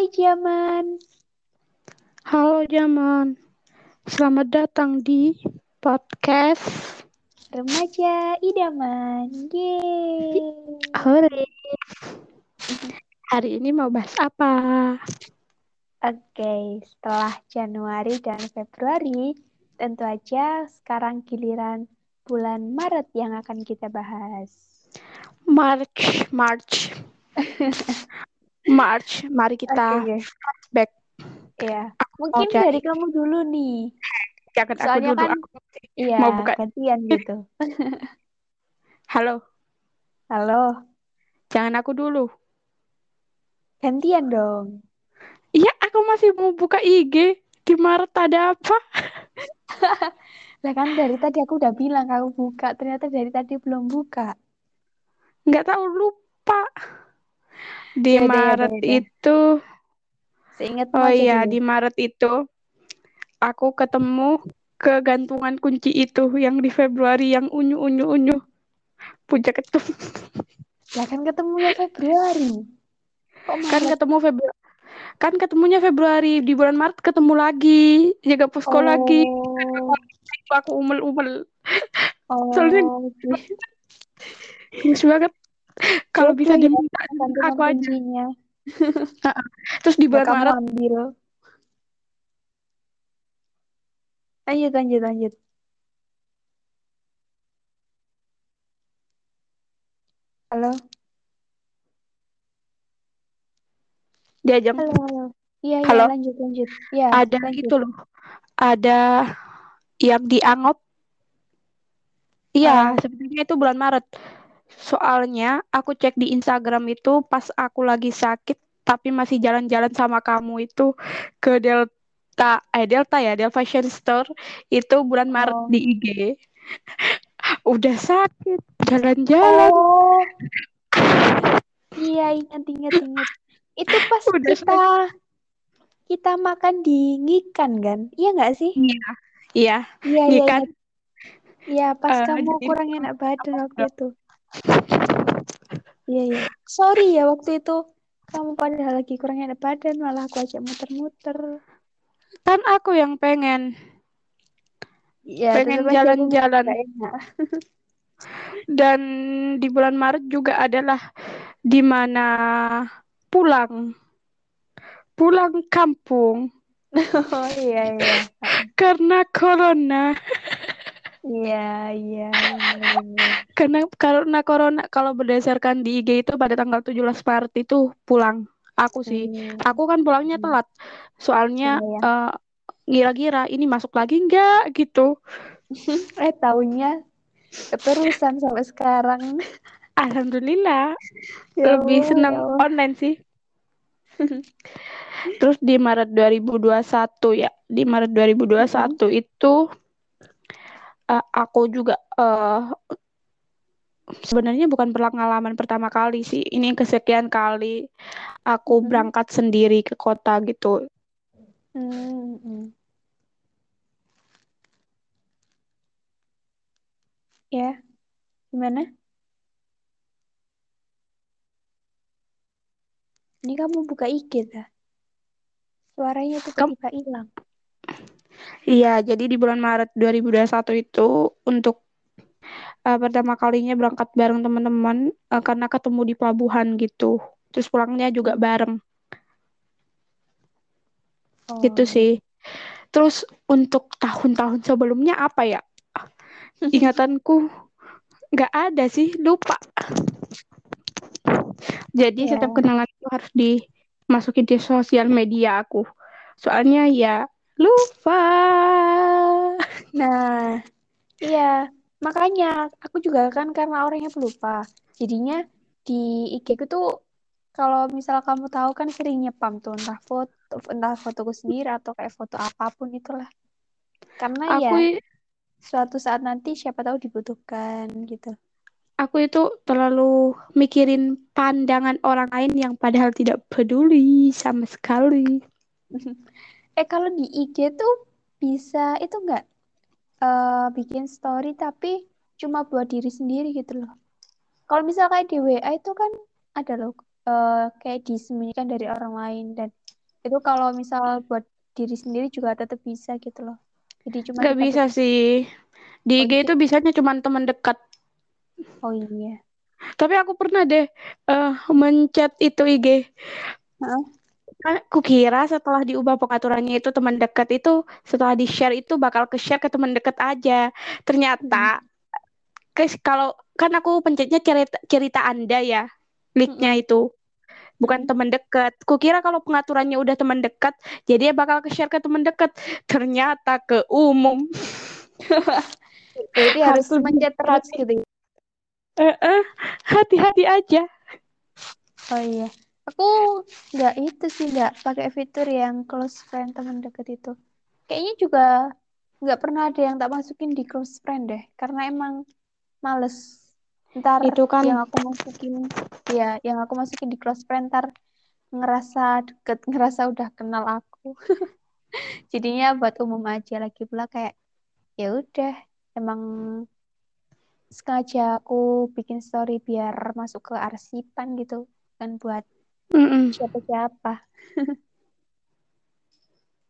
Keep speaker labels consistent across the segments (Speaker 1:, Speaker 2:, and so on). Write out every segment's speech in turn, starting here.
Speaker 1: Hai Jaman.
Speaker 2: Halo Jaman, selamat datang di podcast
Speaker 1: Remaja Idaman. Yeay.
Speaker 2: Hore. Hari ini mau bahas apa?
Speaker 1: Oke, setelah Januari dan Februari, tentu aja sekarang giliran bulan Maret yang akan kita bahas.
Speaker 2: March, March, March. Mari kita
Speaker 1: Oke,
Speaker 2: back.
Speaker 1: ya.
Speaker 2: Aku
Speaker 1: Mungkin
Speaker 2: cari-
Speaker 1: dari kamu dulu nih.
Speaker 2: Jangan aku
Speaker 1: Soalnya
Speaker 2: dulu.
Speaker 1: kan,
Speaker 2: Aku-
Speaker 1: iya,
Speaker 2: mau buka.
Speaker 1: gantian gitu.
Speaker 2: Halo,
Speaker 1: Halo,
Speaker 2: jangan aku dulu.
Speaker 1: gantian dong.
Speaker 2: Iya, aku masih mau buka IG. Di Maret ada apa?
Speaker 1: Lah kan dari tadi aku udah bilang kamu buka, ternyata dari tadi belum buka.
Speaker 2: Nggak tahu lupa. Di
Speaker 1: Yaudah, yaudah,
Speaker 2: Maret
Speaker 1: yaudah.
Speaker 2: itu,
Speaker 1: Seingatmu
Speaker 2: oh iya, di Maret itu aku ketemu kegantungan kunci itu yang di Februari yang unyu unyu unyu. Puncak itu.
Speaker 1: Lah kan ketemunya Februari. Kok
Speaker 2: kan ketemu Februari kan ketemunya Februari. Di bulan Maret ketemu lagi. Jaga posko lagi.
Speaker 1: Oh,
Speaker 2: aku umel umel
Speaker 1: oh,
Speaker 2: soalnya gemes banget kalau bisa
Speaker 1: ya,
Speaker 2: diminta aku aja. terus di
Speaker 1: Ya
Speaker 2: bulan Maret
Speaker 1: ambil. Lanjut, lanjut, lanjut. Halo,
Speaker 2: diajak.
Speaker 1: Halo, halo. Iya, iya,
Speaker 2: halo.
Speaker 1: lanjut, lanjut. Iya,
Speaker 2: ada
Speaker 1: lanjut.
Speaker 2: gitu loh. Ada yang dianggap. Iya
Speaker 1: Ah,
Speaker 2: sebenarnya itu bulan Maret soalnya aku cek di Instagram itu pas aku lagi sakit tapi masih jalan-jalan sama kamu itu ke Delta eh Delta ya Delta Fashion Store itu bulan Maret
Speaker 1: oh,
Speaker 2: di IG udah sakit jalan-jalan
Speaker 1: oh, iya, ingat, ingat, ingat. Itu pas
Speaker 2: udah
Speaker 1: kita
Speaker 2: sakit
Speaker 1: kita makan di Ngikan kan? Iya nggak sih?
Speaker 2: iya iya
Speaker 1: Iya, iya,
Speaker 2: kan
Speaker 1: ingat. Iya, pas
Speaker 2: eh,
Speaker 1: kamu kurang enak badan waktu itu. Iya, iya. Sorry ya waktu itu. Kamu padahal lagi kurang enak badan, malah aku ajak muter-muter.
Speaker 2: kan aku yang pengen.
Speaker 1: Ya,
Speaker 2: pengen jalan-jalan. dan di bulan Maret juga adalah di mana pulang. Pulang kampung.
Speaker 1: Oh iya, iya.
Speaker 2: karena corona
Speaker 1: Iya, iya, benar-benar.
Speaker 2: karena karena corona kalau berdasarkan di IG itu pada tanggal 17 Maret itu pulang aku sih
Speaker 1: Hmm,
Speaker 2: aku kan pulangnya
Speaker 1: hmm.
Speaker 2: telat soalnya
Speaker 1: Iya, ya.
Speaker 2: eh, ngira-ngira ini masuk lagi nggak gitu
Speaker 1: Eh, taunya keterusan sampai sekarang.
Speaker 2: alhamdulillah
Speaker 1: Ya
Speaker 2: lebih
Speaker 1: ya
Speaker 2: senang
Speaker 1: Allah.
Speaker 2: online sih terus di Maret 2021 ya di Maret 2021
Speaker 1: Mm-mm.
Speaker 2: itu eh, aku juga eh, sebenarnya bukan pengalaman pertama kali sih ini kesekian kali aku
Speaker 1: Mm-mm.
Speaker 2: berangkat sendiri ke kota gitu
Speaker 1: Hmm, hmm. Ya, gimana? Ini kamu buka IG dah. Suaranya
Speaker 2: kamu
Speaker 1: tiba-tiba hilang.
Speaker 2: Iya jadi di bulan Maret 2021 itu untuk eh, pertama kalinya berangkat bareng teman-teman eh, karena ketemu di pelabuhan gitu. Terus pulangnya juga bareng. Gitu
Speaker 1: Oh,
Speaker 2: sih. Terus untuk tahun-tahun sebelumnya apa ya? Ingatanku nggak ada sih lupa. Jadi
Speaker 1: ya.
Speaker 2: setiap kenalan itu harus dimasukin di sosial media aku. Soalnya ya lupa
Speaker 1: Nah, iya. Makanya aku juga kan karena orangnya pelupa. Jadinya di IG ku tuh kalau misal kamu tahu kan sering nyepam tuh entah foto, entah fotoku sendiri atau kayak foto apa pun itulah. Karena
Speaker 2: aku
Speaker 1: ya suatu saat nanti siapa tahu dibutuhkan gitu.
Speaker 2: aku itu terlalu mikirin pandangan orang lain yang padahal tidak peduli sama sekali
Speaker 1: Eh kalau di IG tuh bisa itu enggak eh, bikin story tapi cuma buat diri sendiri gitu loh. Kalau misal kayak di WA itu kan ada loh eh, kayak disembunyikan dari orang lain dan Itu kalau misal buat diri sendiri juga tetap bisa gitu loh. Jadi cuma
Speaker 2: Gak bisa sih. Di
Speaker 1: Oh
Speaker 2: IG
Speaker 1: gitu.
Speaker 2: itu bisanya cuma teman dekat.
Speaker 1: Oh iya.
Speaker 2: Tapi aku pernah deh eh mencet itu IG.
Speaker 1: Heeh.
Speaker 2: Aku kira setelah diubah pengaturannya itu teman dekat itu setelah di share itu bakal ke share ke teman dekat aja. Ternyata
Speaker 1: Mm.
Speaker 2: guys kalau kan aku pencetnya cerita cerita Anda ya, leaknya
Speaker 1: Mm-mm.
Speaker 2: itu bukan teman dekat. Kukira kalau pengaturannya udah teman dekat, jadi dia bakal ke share ke teman dekat. Ternyata ke umum.
Speaker 1: Berarti harus mencet terus gitu. ya?
Speaker 2: Eh, eh, hati-hati aja.
Speaker 1: Oh iya. Aku nggak itu sih nggak pakai fitur yang close friend teman deket itu. Kayaknya juga nggak pernah ada yang tak masukin di close friend deh. Karena emang males. Ntar
Speaker 2: Itu kan
Speaker 1: yang aku masukin, ya yang aku masukin di close friend ntar ngerasa deket, ngerasa udah kenal aku. Jadinya buat umum aja lagi pula kayak ya udah emang sengaja aku bikin story biar masuk ke arsipan gitu kan buat
Speaker 2: mm-mm,
Speaker 1: siapa-siapa.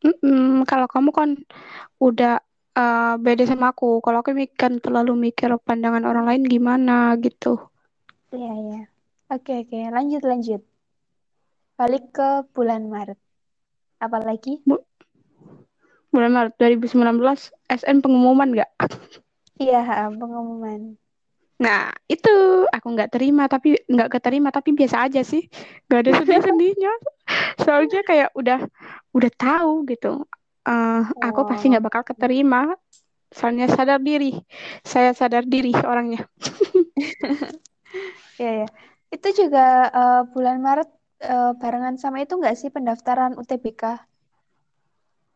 Speaker 2: mm-mm. Kalau kamu kan udah eh, beda sama aku. Kalau aku mi- kan terlalu mikir pandangan orang lain gimana gitu.
Speaker 1: Iya ya. Oke oke lanjut lanjut. Balik ke bulan Maret. Apalagi?
Speaker 2: Bu- bulan Maret 2019 SN pengumuman nggak?
Speaker 1: Iya pengumuman.
Speaker 2: Nah, itu aku nggak terima tapi nggak keterima tapi biasa aja sih. Nggak ada sedih-sedihnya. Soalnya kayak udah udah tahu gitu. Eh, aku pasti
Speaker 1: Oh
Speaker 2: nggak bakal keterima. Soalnya sadar diri. Saya sadar diri orangnya.
Speaker 1: iya ya. Itu juga eh, bulan Maret eh, barengan sama itu nggak sih pendaftaran UTBK?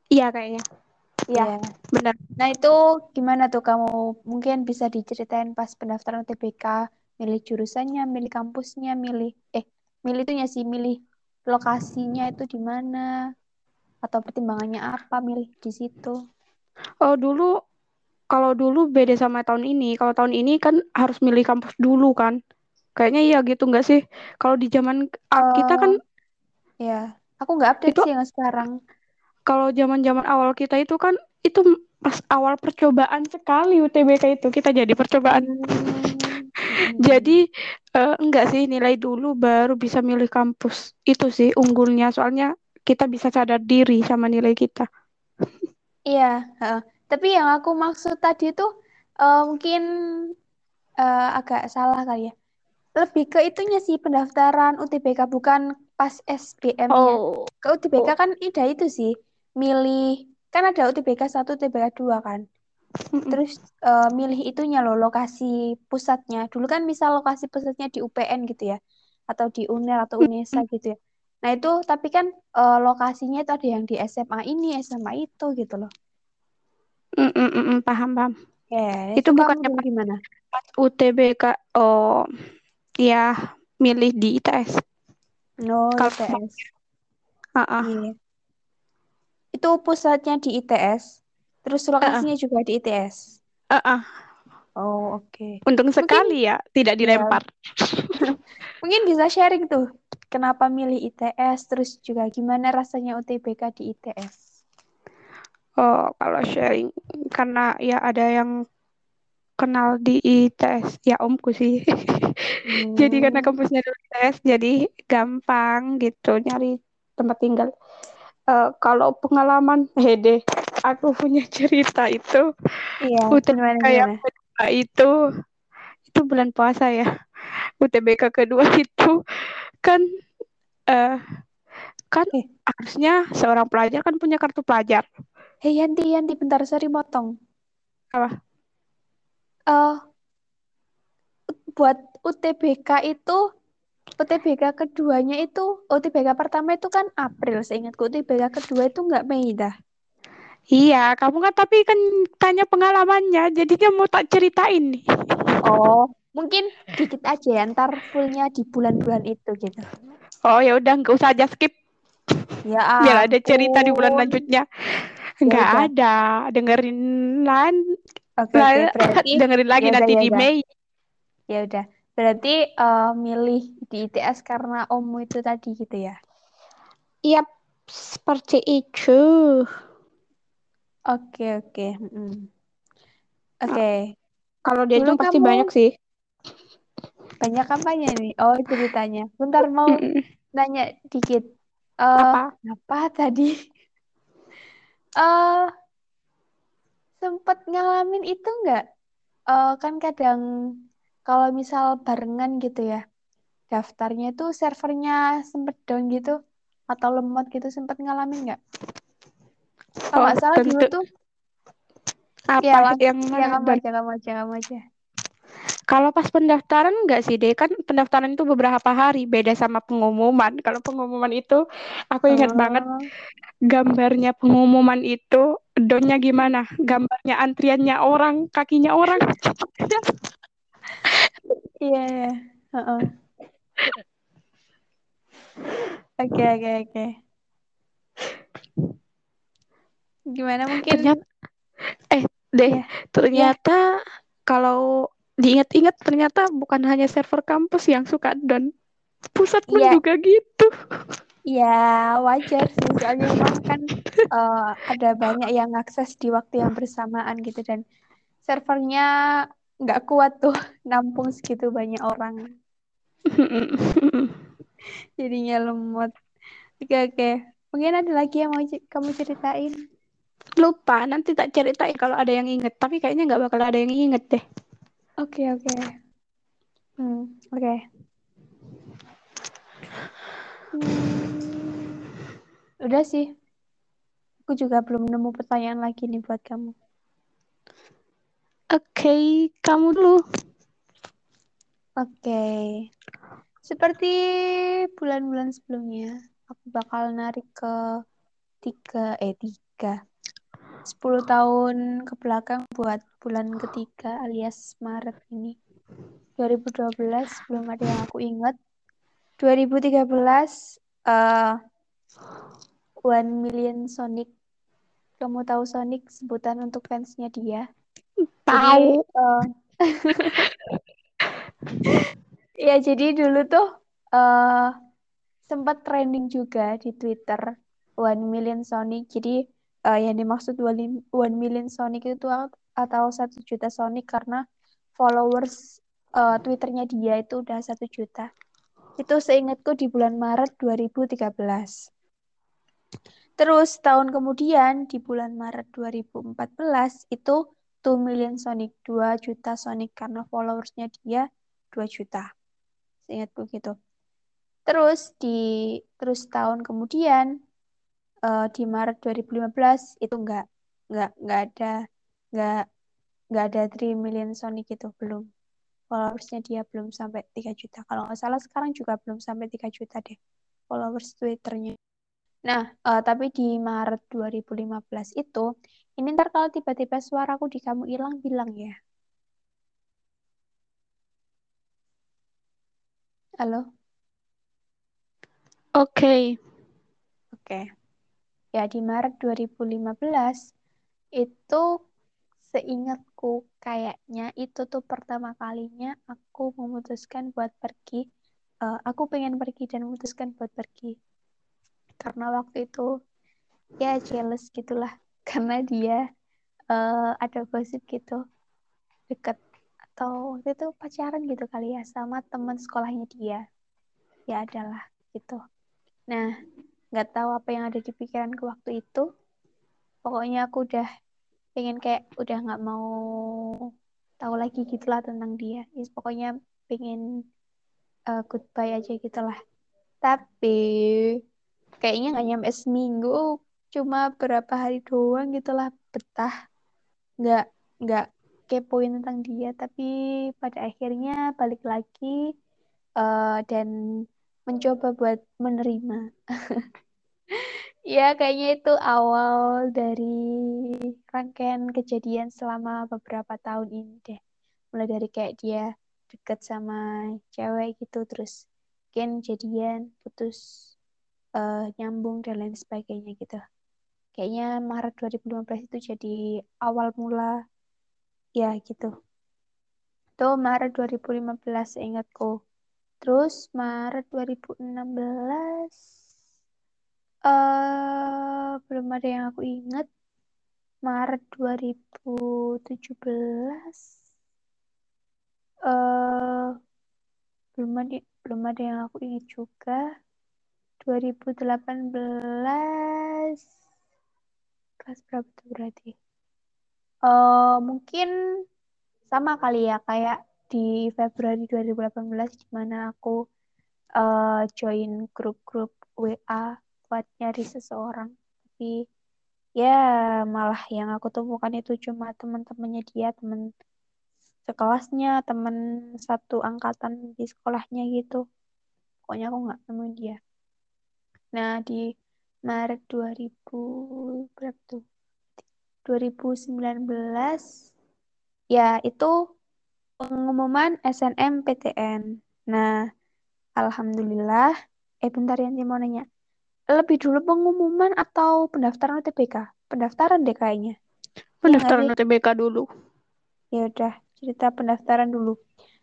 Speaker 2: Iya kayaknya. Iya,
Speaker 1: Iya.
Speaker 2: benar.
Speaker 1: Nah itu gimana tuh kamu? Mungkin bisa diceritain pas pendaftaran UTBK, milih jurusannya, milih kampusnya, milih eh milih itunya sih, milih lokasinya itu di mana atau pertimbangannya apa milih di situ.
Speaker 2: Oh, dulu kalau dulu beda sama tahun ini. Kalau tahun ini kan harus milih kampus dulu kan. Kayaknya iya gitu nggak sih? Kalau di zaman ah, kita kan
Speaker 1: ya, aku nggak update
Speaker 2: itu
Speaker 1: sih yang sekarang.
Speaker 2: Kalau zaman-zaman awal kita itu kan itu pas awal percobaan sekali UTBK itu kita jadi percobaan.
Speaker 1: Hmm.
Speaker 2: Jadi eh, enggak sih nilai dulu baru bisa milih kampus. Itu sih unggulnya soalnya kita bisa sadar diri sama nilai kita.
Speaker 1: Iya, heeh. Tapi yang aku maksud tadi itu eh, mungkin eh, agak salah kali ya. Lebih ke itunya sih pendaftaran UTBK bukan pas SBM-nya.
Speaker 2: Oh,
Speaker 1: Ke UTBK
Speaker 2: oh.
Speaker 1: kan ida itu sih milih kan ada UTBK 1, UTBK 2 kan.
Speaker 2: Mm-mm.
Speaker 1: Terus eh, milih itunya loh lokasi pusatnya. Dulu kan misal lokasi pusatnya di UPN gitu ya atau di UNER atau UNESA gitu ya. Nah, itu tapi kan eh, lokasinya itu ada yang di SMA ini, SMA itu gitu loh.
Speaker 2: Mm-mm, mm-mm, paham paham.
Speaker 1: Ya,
Speaker 2: Itu bukannya
Speaker 1: gimana?
Speaker 2: pas UTBK oh ya milih di ITS.
Speaker 1: No,
Speaker 2: Kalau
Speaker 1: ITS.
Speaker 2: Ah, ah.
Speaker 1: Iya. Itu pusatnya di ITS, terus
Speaker 2: Ah, ah.
Speaker 1: lokasinya juga di ITS.
Speaker 2: Ah, ah.
Speaker 1: Oh, oke.
Speaker 2: Untung
Speaker 1: Mungkin
Speaker 2: sekali ya tidak
Speaker 1: ya,
Speaker 2: dilempar.
Speaker 1: mungkin bisa sharing tuh kenapa milih ITS, terus juga gimana rasanya UTBK di ITS.
Speaker 2: Oh, kalau sharing karena ya ada yang kenal di ITS ya omku sih. Jadi karena
Speaker 1: Hmm,
Speaker 2: kampusnya di ITS jadi gampang gitu nyari tempat tinggal. Eh, kalau pengalaman hede aku punya cerita itu
Speaker 1: iya,
Speaker 2: UTBK yang kedua itu itu bulan puasa ya. UTBK kedua itu kan eh kan
Speaker 1: Eh,
Speaker 2: harusnya seorang pelajar kan punya kartu pelajar.
Speaker 1: hey Yanti, Yanti, bentar, sorry motong.
Speaker 2: Apa?
Speaker 1: Eh, buat UTBK itu, UTBK keduanya itu, UTBK pertama itu kan April, seingatku. UTBK kedua itu nggak Mei dah.
Speaker 2: Iya, kamu kan tapi kan tanya pengalamannya, jadinya mau tak ceritain nih.
Speaker 1: Oh, mungkin dikit aja ya, ntar fullnya di bulan-bulan itu gitu.
Speaker 2: Oh ya udah nggak usah aja skip,
Speaker 1: Ya
Speaker 2: biar ada cerita di bulan lanjutnya.
Speaker 1: Ya
Speaker 2: Nggak
Speaker 1: udah.
Speaker 2: ada, dengerin lan, la-
Speaker 1: Berarti
Speaker 2: dengerin lagi
Speaker 1: ya
Speaker 2: nanti
Speaker 1: ya
Speaker 2: di. Mei.
Speaker 1: Ya udah. Berarti eh, milih di ITS karena Omu itu tadi gitu ya.
Speaker 2: Iya, Seperti itu.
Speaker 1: Oke, oke. mm.
Speaker 2: Ah,
Speaker 1: Oke.
Speaker 2: Kalau
Speaker 1: Dulu
Speaker 2: dihitung pasti
Speaker 1: kamu
Speaker 2: banyak sih.
Speaker 1: banyak kampanye nih. Oh, ceritanya. Bentar mau nanya dikit. Eh,
Speaker 2: Apa?
Speaker 1: apa tadi? Eh, sempet ngalamin itu nggak? Eh, kan kadang kalau misal barengan gitu ya, daftarnya itu servernya sempet down gitu atau lemot gitu sempet ngalamin nggak? Kalau
Speaker 2: Oh,
Speaker 1: nggak salah dulu tuh
Speaker 2: Apa yang
Speaker 1: ya kamu
Speaker 2: Dan
Speaker 1: aja kamu aja kamu aja.
Speaker 2: kalau pas pendaftaran enggak sih deh kan pendaftaran itu beberapa hari beda sama pengumuman. Kalau pengumuman itu aku ingat banget
Speaker 1: Oh
Speaker 2: gambarnya pengumuman itu donnya gimana? Gambarnya antriannya orang, kakinya orang.
Speaker 1: iya ya. Heeh. Oke oke oke. Gimana mungkin
Speaker 2: Ternyata eh deh
Speaker 1: ya ya
Speaker 2: ternyata kalau diingat-ingat ternyata bukan hanya server kampus yang suka down. Pusat pun
Speaker 1: iya
Speaker 2: juga gitu.
Speaker 1: iya wajar sih soalnya emang kan eh, ada banyak yang akses di waktu yang bersamaan gitu dan servernya nggak kuat tuh nampung segitu banyak orang jadinya lemot. Oke oke. Mungkin ada lagi yang mau kamu ceritain?
Speaker 2: Lupa, nanti tak ceritain kalau ada yang inget. Tapi kayaknya nggak bakal ada yang inget deh.
Speaker 1: Oke oke. Hmm, oke. Hmm, udah sih. Aku juga belum nemu pertanyaan lagi nih buat kamu.
Speaker 2: Oke, kamu dulu.
Speaker 1: Oke. Seperti bulan-bulan sebelumnya, aku bakal narik ke tiga, eh tiga, 10 tahun ke belakang buat bulan ketiga alias Maret ini. 2012 belum ada yang aku ingat. 2013 eh One Million Sonic. Kamu tahu Sonic sebutan untuk fansnya dia. Jadi
Speaker 2: Tahu.
Speaker 1: eh ya jadi dulu tuh eh sempat trending juga di Twitter One Million Sonic. Jadi eh, yang dimaksud One One Million Sonic itu atau satu juta Sonic karena followers eh, Twitternya dia itu udah satu juta. Itu seingatku di bulan Maret 2013. Terus tahun kemudian di bulan Maret 2014 itu 2 million Sonic, 2 juta Sonic karena followersnya dia 2 juta. Seingatku gitu. Terus di terus tahun kemudian eh, di Maret 2015 itu enggak enggak enggak ada enggak enggak ada 3 million Sonic itu belum. Followersnya dia belum sampai 3 juta. Kalau nggak salah sekarang juga belum sampai 3 juta deh followers Twitternya. Nah, eh, tapi di Maret 2015 itu, ini ntar kalau tiba-tiba suaraku di kamu hilang, bilang ya. Halo?
Speaker 2: Oke.
Speaker 1: Oke. Ya, di Maret 2015, itu seingatku kayaknya itu tuh pertama kalinya aku memutuskan buat pergi. Eh, aku pengen pergi dan memutuskan buat pergi. Karena waktu itu, ya jealous gitulah. Karena dia eh, ada gosip gitu. deket atau waktu itu pacaran gitu kali ya sama teman sekolahnya dia. Ya adalah gitu. Nah nggak tahu apa yang ada di pikiranku waktu itu. Pokoknya aku udah pengen kayak udah nggak mau tahu lagi gitulah tentang dia. Yes, pokoknya pengen uh, goodbye aja gitulah. Tapi kayaknya nggak nyampe seminggu cuma berapa hari doang gitulah betah. Nggak nggak kepoin tentang dia tapi pada akhirnya balik lagi eh, dan mencoba buat menerima. Ya kayaknya itu awal dari rangkaian kejadian selama beberapa tahun ini deh. Mulai dari kayak dia deket sama cewek gitu terus mungkin jadian putus eh, nyambung dan lain sebagainya gitu kayaknya Maret 2015 itu jadi awal mula. Ya gitu. Itu Maret 2015 ingatku. Terus Maret 2016 eh belum ada yang aku inget. Maret 2017 eh belum ada belum ada yang aku ingat juga. 2018 kelas berapa tuh berarti? Eh mungkin sama kali ya kayak di Februari 2018 di mana aku eh, join grup-grup WA buat nyari seseorang. Tapi ya malah yang aku temukan itu cuma teman-temannya dia teman sekelasnya teman satu angkatan di sekolahnya gitu. Pokoknya aku nggak nemuin dia. Nah di Maret 2000 berapa tuh 2019 ya itu pengumuman SNMPTN nah alhamdulillah eh bentar ya mau nanya lebih dulu pengumuman atau pendaftaran UTBK pendaftaran deh kayaknya Iya
Speaker 2: Pendaftaran
Speaker 1: sih?
Speaker 2: UTBK dulu.
Speaker 1: Ya udah, cerita pendaftaran dulu.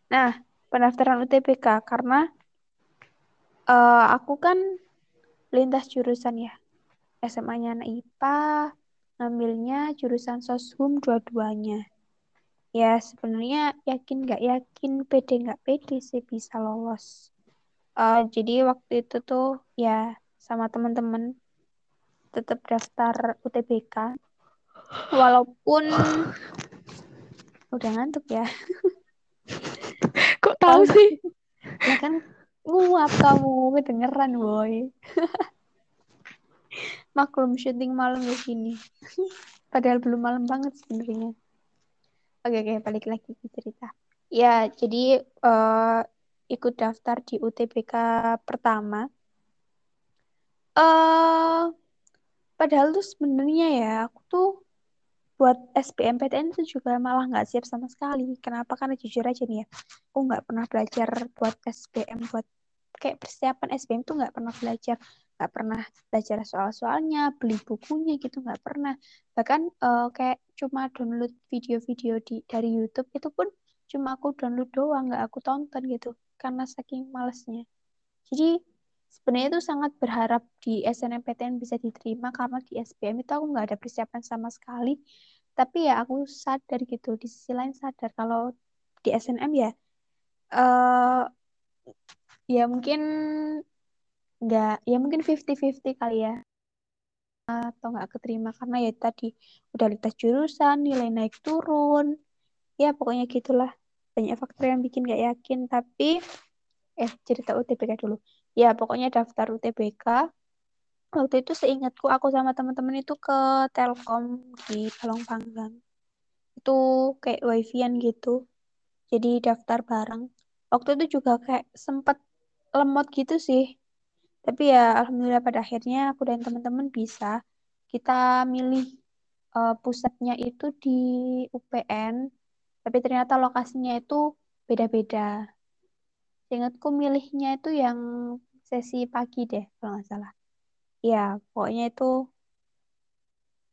Speaker 1: Nah, pendaftaran UTBK karena eh, aku kan lintas jurusan ya. SMA-nya anak IPA, ngambilnya jurusan Soshum dua-duanya. Ya, sebenarnya yakin nggak yakin, pede nggak pede sih bisa lolos. Eh, jadi waktu itu tuh ya sama teman-teman tetap daftar UTBK. Walaupun udah ngantuk ya.
Speaker 2: Kok tahu sih?
Speaker 1: Nah kan nguap kamu, kedengeran boy. Maklum syuting malam di sini. Padahal belum malam banget sebenarnya. Oke oke balik lagi ke cerita. Ya jadi eh, ikut daftar di UTBK pertama. Eh padahal tuh sebenarnya ya aku tuh buat SBMPTN itu juga malah nggak siap sama sekali. Kenapa? Karena jujur aja nih ya, aku nggak pernah belajar buat SBM, buat kayak persiapan SBM tuh nggak pernah belajar, nggak pernah belajar soal-soalnya, beli bukunya gitu nggak pernah. Bahkan eh, kayak cuma download video-video di dari YouTube itu pun cuma aku download doang, nggak aku tonton gitu, karena saking malesnya. Jadi sebenarnya itu sangat berharap di SNMPTN bisa diterima karena di SBM itu aku nggak ada persiapan sama sekali. Tapi ya aku sadar gitu, di sisi lain sadar kalau di SNM ya, eh ya mungkin nggak, ya mungkin 50-50 kali ya atau nggak keterima karena ya tadi udah lintas jurusan, nilai naik turun, ya pokoknya gitulah banyak faktor yang bikin gak yakin. Tapi eh cerita UTBK dulu. Ya pokoknya daftar UTBK. Waktu itu seingatku aku sama teman-teman itu ke Telkom di Balong Panggang. Itu kayak wifi-an gitu. Jadi daftar bareng. Waktu itu juga kayak sempet lemot gitu sih. Tapi ya alhamdulillah pada akhirnya aku dan teman-teman bisa. Kita milih eh, pusatnya itu di UPN. Tapi ternyata lokasinya itu beda-beda. Ingatku milihnya itu yang sesi pagi deh, kalau nggak salah. Ya, pokoknya itu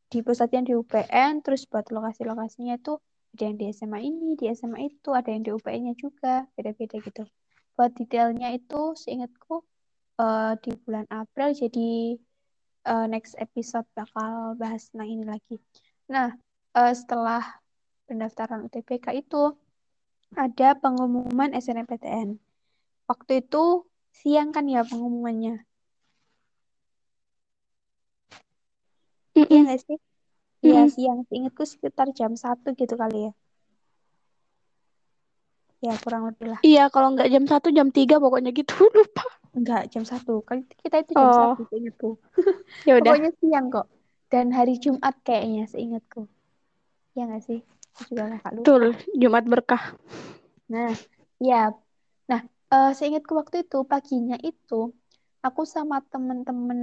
Speaker 1: di pusatnya di UPN, terus buat lokasi-lokasinya itu ada yang di SMA ini, di SMA itu, ada yang di UPN-nya juga, beda-beda gitu. Buat detailnya itu, seingatku eh, di bulan April, jadi eh, next episode bakal bahas tentang ini lagi. Nah, eh, setelah pendaftaran UTBK itu, ada pengumuman SNMPTN. Waktu itu siang kan ya pengumumannya. Iya nggak sih? Iya
Speaker 2: Mm-mm.
Speaker 1: siang. Ingatku sekitar jam satu gitu kali ya. Ya kurang lebih lah.
Speaker 2: Iya, kalau nggak jam 1, jam 3 pokoknya gitu. Lupa.
Speaker 1: Enggak, jam satu. Kan kita itu jam
Speaker 2: Oh,
Speaker 1: satu seingatku.
Speaker 2: ya udah.
Speaker 1: Pokoknya siang kok. Dan hari Jumat kayaknya seingatku. Iya nggak sih? Aku juga lupa.
Speaker 2: Betul, Jumat berkah.
Speaker 1: Nah, ya. Eh, seingatku waktu itu paginya itu aku sama temen-temen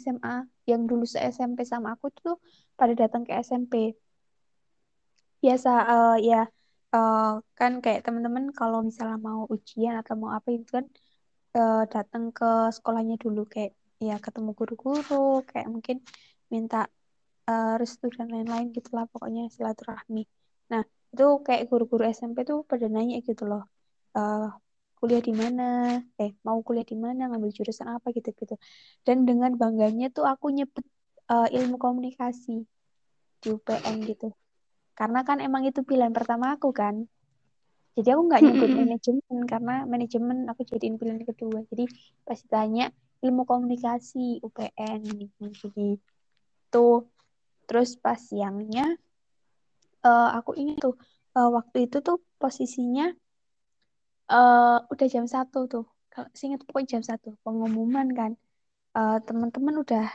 Speaker 1: SMA yang dulu se SMP sama aku tuh pada datang ke SMP. Biasa eh, ya eh, kan kayak temen-temen kalau misalnya mau ujian atau mau apa itu kan eh, datang ke sekolahnya dulu kayak ya ketemu guru-guru kayak mungkin minta eh, restu dan lain-lain gitulah pokoknya silaturahmi. Nah, itu kayak guru-guru SMP tuh pada nanya gitu loh. eh kuliah di mana? Eh, mau kuliah di mana? Ngambil jurusan apa gitu-gitu. Dan dengan bangganya tuh aku nyebut uh, ilmu komunikasi di UPN gitu. Karena kan emang itu pilihan pertama aku kan. Jadi aku nggak nyebut manajemen karena manajemen aku jadiin pilihan kedua. Jadi pasti tanya ilmu komunikasi UPN jadi tuh terus pas siangnya uh, aku ingat tuh uh, waktu itu tuh posisinya uh, udah jam satu tuh. Kalau ingat pokoknya jam satu pengumuman kan. Uh, teman-teman udah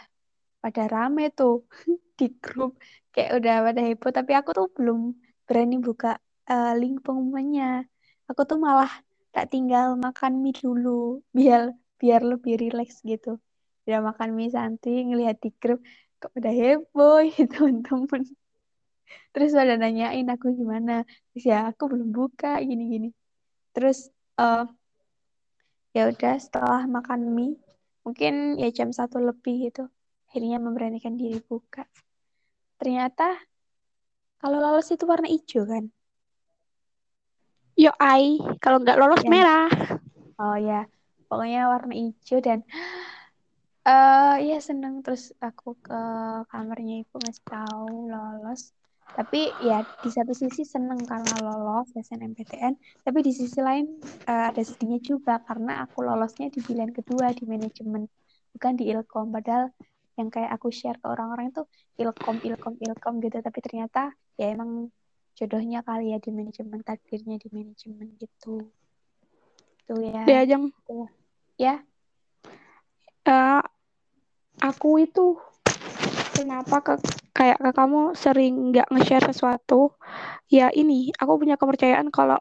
Speaker 1: pada rame tuh di grup. Kayak udah pada heboh tapi aku tuh belum berani buka uh, link pengumumannya. Aku tuh malah tak tinggal makan mie dulu biar biar lebih rileks gitu. Udah makan mie santai ngelihat di grup kok udah heboh gitu teman-teman. Terus pada nanyain aku gimana. Terus ya aku belum buka gini gini terus uh, ya udah setelah makan mie mungkin ya jam satu lebih gitu akhirnya memberanikan diri buka. Ternyata kalau lolos itu warna hijau kan?
Speaker 2: Yo ai. Kalau nggak lolos ya. merah.
Speaker 1: Oh ya. Pokoknya warna hijau dan uh, ya seneng. Terus aku ke kamarnya ibu ngasih tahu lolos tapi ya di satu sisi seneng karena lolos SNMPTN tapi di sisi lain uh, ada sedihnya juga karena aku lolosnya di pilihan kedua di manajemen bukan di ilkom. Padahal yang kayak aku share ke orang-orang itu ilkom ilkom ilkom gitu. Tapi ternyata ya emang jodohnya kali ya di manajemen takdirnya di manajemen gitu. Tuh ya.
Speaker 2: Diajeng
Speaker 1: ya.
Speaker 2: Uh, aku itu kenapa ke kayak ke kamu sering nggak nge-share sesuatu ya ini aku punya kepercayaan kalau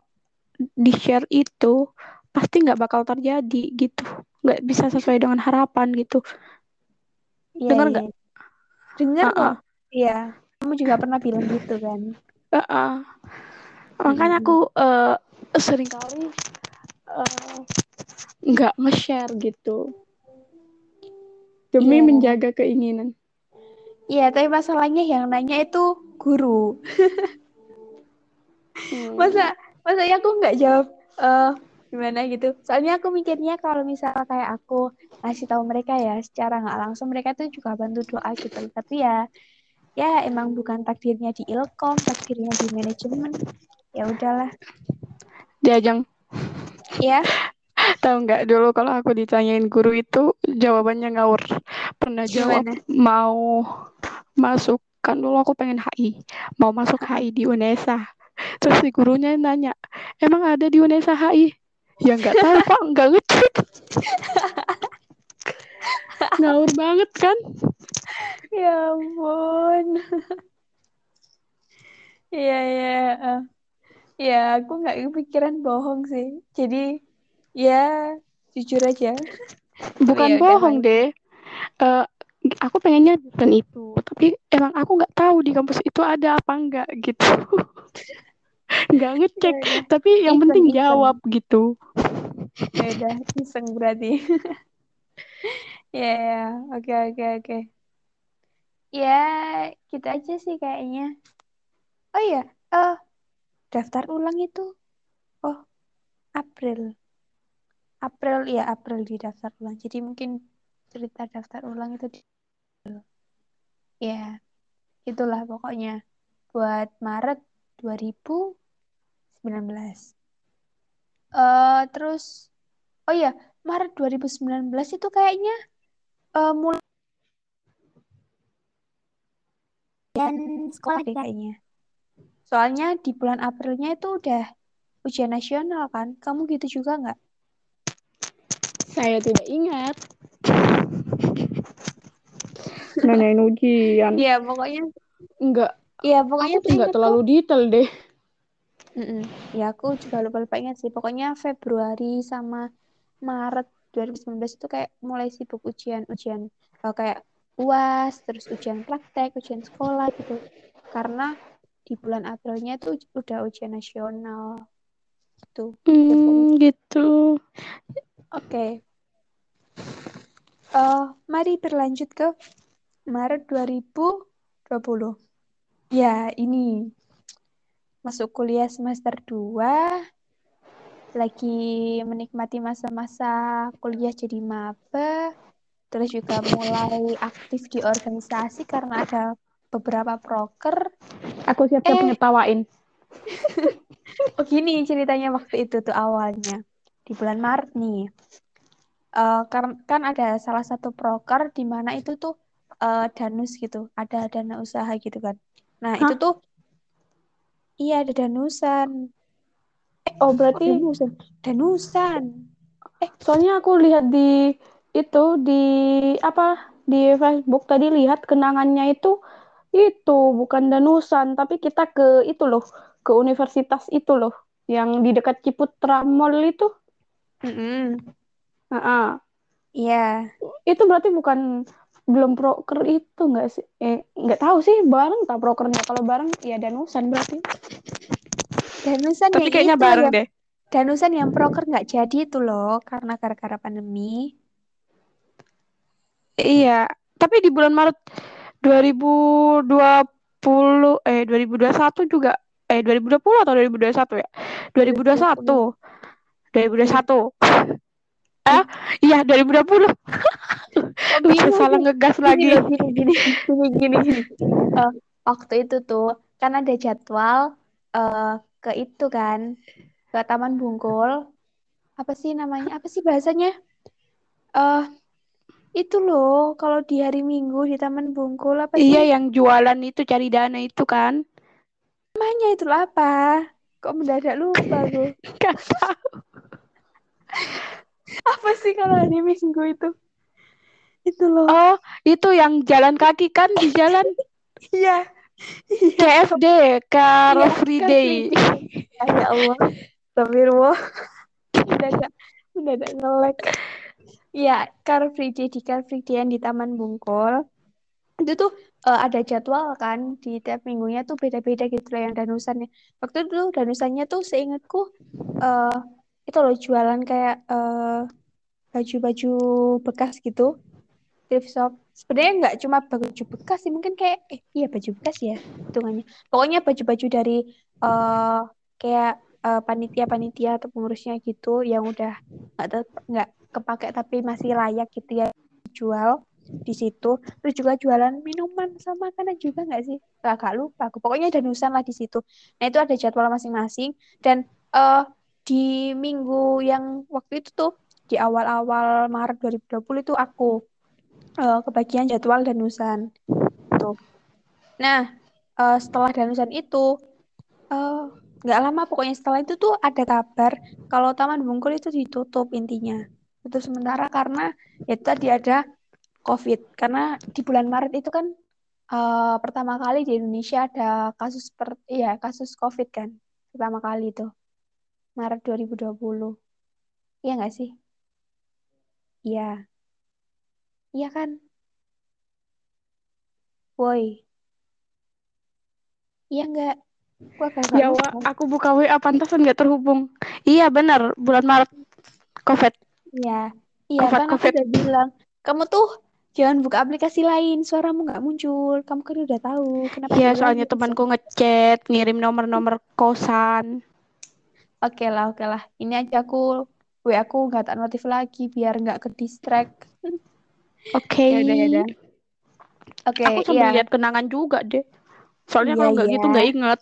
Speaker 2: di share itu pasti nggak bakal terjadi gitu. Nggak bisa sesuai dengan harapan gitu.
Speaker 1: Iya, dengar nggak? Iya. dengar kok. Iya. Kamu juga pernah bilang gitu kan.
Speaker 2: Uh -uh. makanya aku uh, sering kali uh, nggak nge-share gitu. Demi yeah. menjaga keinginan
Speaker 1: Iya, tapi masalahnya yang nanya itu guru. hmm. Masa masa ya aku nggak jawab uh, gimana gitu. Soalnya aku mikirnya kalau misalnya kayak aku ngasih tahu mereka ya secara nggak langsung mereka tuh juga bantu doa gitu. Tapi ya ya emang bukan takdirnya di ilkom, takdirnya di manajemen. Ya udahlah.
Speaker 2: Diajang.
Speaker 1: Ya.
Speaker 2: Tahu nggak dulu kalau aku ditanyain guru itu jawabannya ngawur. Pernah jawab Gimana? mau masuk. Kan dulu aku pengen HI mau masuk HI di UNESA. Terus si gurunya nanya emang ada di UNESA HI ya nggak tahu pak. Nggak ngecek. Ngawur banget kan?
Speaker 1: Ya ampun. Iya iya ya aku nggak kepikiran bohong sih. Jadi ya jujur aja.
Speaker 2: Bukan ya, bohong deh uh, aku pengennya dan itu tapi emang aku nggak tahu di kampus itu ada apa enggak gitu. Nggak ngecek ya, ya. tapi yang iseng, penting iseng. jawab gitu.
Speaker 1: Ya udah iseng berarti. Ya ya oke oke oke. Ya kita aja sih kayaknya. Oh iya uh, daftar ulang itu oh April. April ya April di daftar ulang. Jadi mungkin cerita daftar ulang itu di ya itulah pokoknya. Buat Maret 2019 uh, terus oh ya Maret 2019 itu kayaknya uh, mulai dan sekolah deh kayaknya. Soalnya di bulan Aprilnya itu udah ujian nasional kan. Kamu gitu juga nggak?
Speaker 2: Saya tidak ingat nanyain ujian.
Speaker 1: Iya pokoknya
Speaker 2: enggak.
Speaker 1: Iya pokoknya
Speaker 2: aku enggak terlalu tuh... detail deh.
Speaker 1: Mm-mm. ya aku juga lupa lupa ingat sih. Pokoknya Februari sama Maret 2019 itu kayak mulai sibuk ujian ujian uh, kayak uas terus ujian praktek ujian sekolah gitu. Karena di bulan Aprilnya tuh udah ujian nasional. Tuh
Speaker 2: mm, gitu. Oke.
Speaker 1: Okay. uh, eh, mari berlanjut ke Maret 2020. Ya, ini masuk kuliah semester 2, lagi menikmati masa-masa kuliah jadi maba, terus juga mulai aktif di organisasi karena ada beberapa proker.
Speaker 2: Aku siap-siap
Speaker 1: Eh,
Speaker 2: ngetawain.
Speaker 1: oh gini ceritanya waktu itu tuh awalnya di bulan Maret nih. Eh, kan, kan ada salah satu proker di mana itu tuh eh, danus gitu, ada dana usaha gitu kan. Nah, itu
Speaker 2: Hah?
Speaker 1: tuh iya ada danusan.
Speaker 2: Oh
Speaker 1: Oh,
Speaker 2: berarti
Speaker 1: danusan. Danusan.
Speaker 2: soalnya aku lihat di itu di apa di Facebook tadi lihat kenangannya itu itu bukan Danusan tapi kita ke itu loh ke universitas itu loh yang di dekat Ciputra Mall itu.
Speaker 1: Mm-mm.
Speaker 2: Heeh.
Speaker 1: Iya,
Speaker 2: Itu berarti bukan belum proker itu nggak sih? Eh nggak tahu sih bareng tak prokernya kalau bareng ya Danusan berarti.
Speaker 1: danusan
Speaker 2: Tapi
Speaker 1: yang
Speaker 2: kayaknya
Speaker 1: itu
Speaker 2: bareng
Speaker 1: yang
Speaker 2: deh.
Speaker 1: danusan yang proker nggak jadi itu loh karena gara-gara pandemi.
Speaker 2: Iya, tapi di bulan Maret 2020 eh 2021 juga eh 2020 atau 2021 ya? 2021. 2021.
Speaker 1: Ih,
Speaker 2: Ah, iya 2020.
Speaker 1: kok
Speaker 2: Udah salah ngegas
Speaker 1: Gini
Speaker 2: lagi.
Speaker 1: gini, gini, gini, gini, gini. Eh, waktu itu tuh kan ada jadwal eh ke itu kan ke Taman Bungkul. Apa sih namanya? Apa sih bahasanya? Eh, itu loh kalau di hari Minggu di Taman Bungkul apa
Speaker 2: Iya,
Speaker 1: sih?
Speaker 2: yang jualan itu cari dana itu kan.
Speaker 1: Namanya itu apa? Kok mendadak lupa gue.
Speaker 2: Gak tahu.
Speaker 1: Apa sih kalau hari Minggu itu? Itu loh.
Speaker 2: Oh, itu yang jalan kaki kan di jalan
Speaker 1: Iya. Iya.
Speaker 2: CFD, Car
Speaker 1: Iya,
Speaker 2: Free Day.
Speaker 1: Ya, ya Allah. Astagfirullah. Mendadak, mendadak nge-lag. Iya, Car Free Day di Car Free Day yang di Taman Bungkul. Itu tuh eh, ada jadwal kan di tiap minggunya tuh beda-beda gitu loh yang danusannya. Waktu itu tuh danusannya tuh seingatku eh itu loh jualan kayak eh, baju-baju bekas gitu. thrift shop. Sebenarnya nggak cuma baju bekas sih, mungkin kayak eh iya baju bekas ya hitungannya. Pokoknya baju-baju dari eh kayak eh, panitia-panitia atau pengurusnya gitu yang udah nggak nggak kepake tapi masih layak gitu ya dijual di situ. Terus juga jualan minuman sama makanan juga nggak sih? Gak, gak lupa aku. Pokoknya danusan lah di situ. Nah itu ada jadwal masing-masing dan eh di minggu yang waktu itu tuh di awal-awal Maret 2020 itu aku eh, kebagian jadwal danusan tuh. Nah, eh, setelah danusan itu eh, nggak lama pokoknya setelah itu tuh ada kabar kalau Taman Bungkul itu ditutup intinya. Tutup sementara karena ya itu tadi ada COVID. Karena di bulan Maret itu kan eh, pertama kali di Indonesia ada kasus per ya kasus COVID kan. Pertama kali itu Maret 2020. Iya nggak sih? Iya. Iya kan? Woi. Iya nggak? Gua agak
Speaker 2: Ya,
Speaker 1: lupa.
Speaker 2: Wak, aku buka WA pantasan nggak terhubung. Iya, benar, bulan Maret COVID.
Speaker 1: Iya, iya
Speaker 2: Covid,
Speaker 1: kan aku udah bilang, kamu tuh jangan buka aplikasi lain, suaramu nggak muncul. Kamu kan udah tahu kenapa
Speaker 2: Iya, soalnya temanku ngechat, ngirim nomor-nomor kosan.
Speaker 1: Oke lah, oke lah. Ini aja aku WA aku nggak tak notif lagi biar nggak ke distract.
Speaker 2: Oke.
Speaker 1: Ya udah, ya udah. Oke,
Speaker 2: Aku sambil
Speaker 1: iya,
Speaker 2: lihat kenangan juga deh. Soalnya
Speaker 1: iya,
Speaker 2: kalau nggak
Speaker 1: iya,
Speaker 2: gitu nggak inget.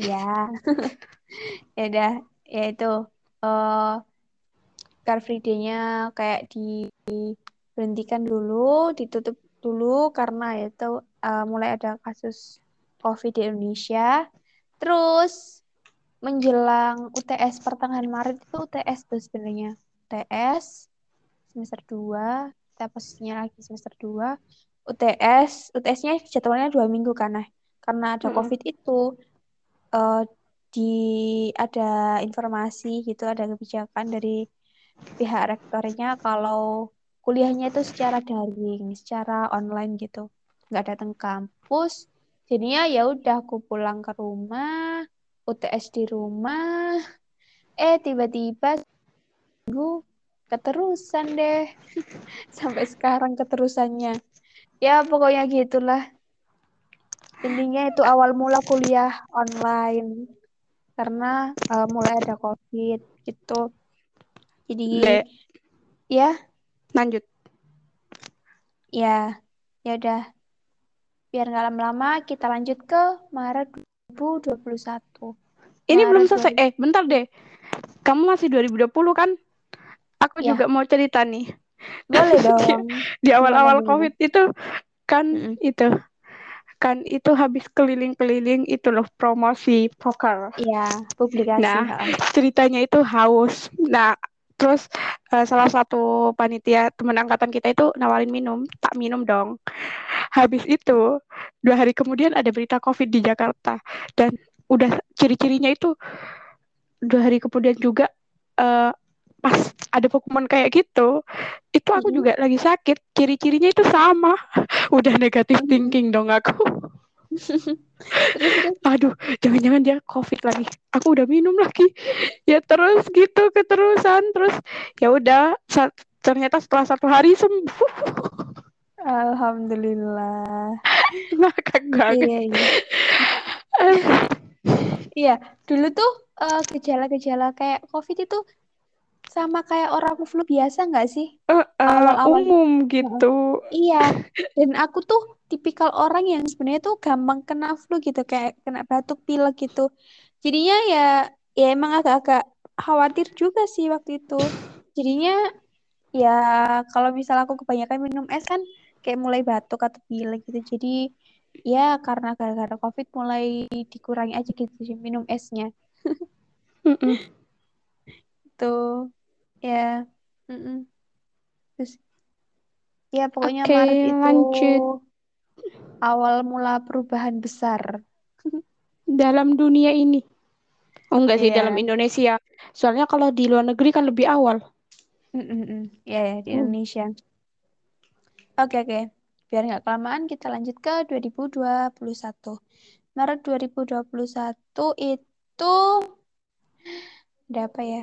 Speaker 1: iya. Ya udah, ya itu. eh Car Free Day-nya kayak diberhentikan dulu, ditutup dulu karena itu eh, mulai ada kasus COVID di Indonesia. Terus menjelang UTS pertengahan Maret itu UTS tuh sebenarnya. UTS semester 2, kita posisinya lagi semester 2. UTS, UTS-nya jadwalnya dua minggu karena karena ada
Speaker 2: Mm-mm.
Speaker 1: COVID itu eh, di ada informasi gitu, ada kebijakan dari pihak rektornya kalau kuliahnya itu secara daring, secara online gitu, nggak datang kampus. Jadinya ya udah aku pulang ke rumah, UTS di rumah. Eh tiba-tiba minggu keterusan deh, sampai sekarang keterusannya. Ya pokoknya gitulah. Intinya itu awal mula kuliah online karena eh, mulai ada COVID gitu. Jadi
Speaker 2: Dek,
Speaker 1: ya
Speaker 2: lanjut.
Speaker 1: Ya, ya udah. Biar nggak lama-lama, kita lanjut ke Maret 2021.
Speaker 2: Ini belum selesai.
Speaker 1: 2000.
Speaker 2: Eh, bentar deh. Kamu masih 2020 kan? Aku
Speaker 1: Ya.
Speaker 2: juga mau cerita nih.
Speaker 1: Boleh dong.
Speaker 2: Di awal-awal? COVID itu kan
Speaker 1: Mm-mm.
Speaker 2: itu kan itu habis keliling-keliling itu loh promosi poker.
Speaker 1: Iya, publikasi.
Speaker 2: Nah, ceritanya itu haus. Nah, terus eh, salah satu panitia teman angkatan kita itu nawarin minum, tak minum dong. Habis itu dua hari kemudian ada berita COVID di Jakarta dan udah ciri-cirinya itu dua hari kemudian juga eh, pas ada pengumuman kayak gitu, itu aku
Speaker 1: Mm-mm.
Speaker 2: juga lagi sakit. Ciri-cirinya itu sama. Udah negatif thinking dong aku.
Speaker 1: Terus.
Speaker 2: Aduh, jangan-jangan dia COVID lagi. Aku udah minum lagi. Ya terus gitu keterusan terus ya udah ternyata setelah satu hari sembuh.
Speaker 1: Alhamdulillah.
Speaker 2: Ngakak banget.
Speaker 1: Iya, iya. Iya, dulu tuh eh, gejala-gejala kayak COVID itu sama kayak orang flu biasa nggak sih?
Speaker 2: Eh, eh,
Speaker 1: Awal-awal.
Speaker 2: umum gitu.
Speaker 1: Iya, dan aku tuh tipikal orang yang sebenarnya tuh gampang kena flu gitu, kayak kena batuk pilek gitu. Jadinya ya, ya emang agak-agak khawatir juga sih waktu itu. Jadinya ya kalau misal aku kebanyakan minum es kan kayak mulai batuk atau pilek gitu. Jadi ya karena gara-gara COVID mulai dikurangi aja gitu sih minum esnya.
Speaker 2: Mm-mm.
Speaker 1: Tuh, ya. mm-mm. Terus ya pokoknya
Speaker 2: Oke,
Speaker 1: Maret itu
Speaker 2: lanjut.
Speaker 1: awal mula perubahan besar.
Speaker 2: Dalam dunia ini. Oh enggak sih,
Speaker 1: Iya.
Speaker 2: dalam Indonesia. Soalnya kalau di luar negeri kan lebih awal.
Speaker 1: Mm-mm-mm. Ya, ya, di
Speaker 2: Hmm.
Speaker 1: Indonesia. Oke, oke. Biar nggak kelamaan, kita lanjut ke 2021. Maret 2021 itu ada apa ya?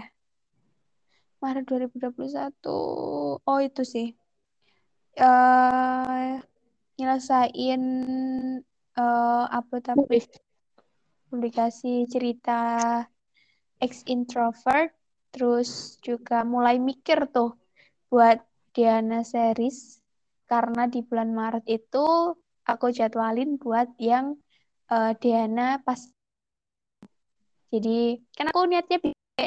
Speaker 1: Maret 2021. Oh, itu sih. eh nyelesain eh apa tapi
Speaker 2: Nulis.
Speaker 1: publikasi cerita ex introvert terus juga mulai mikir tuh buat Diana series karena di bulan Maret itu aku jadwalin buat yang eh, Diana pas jadi kan aku niatnya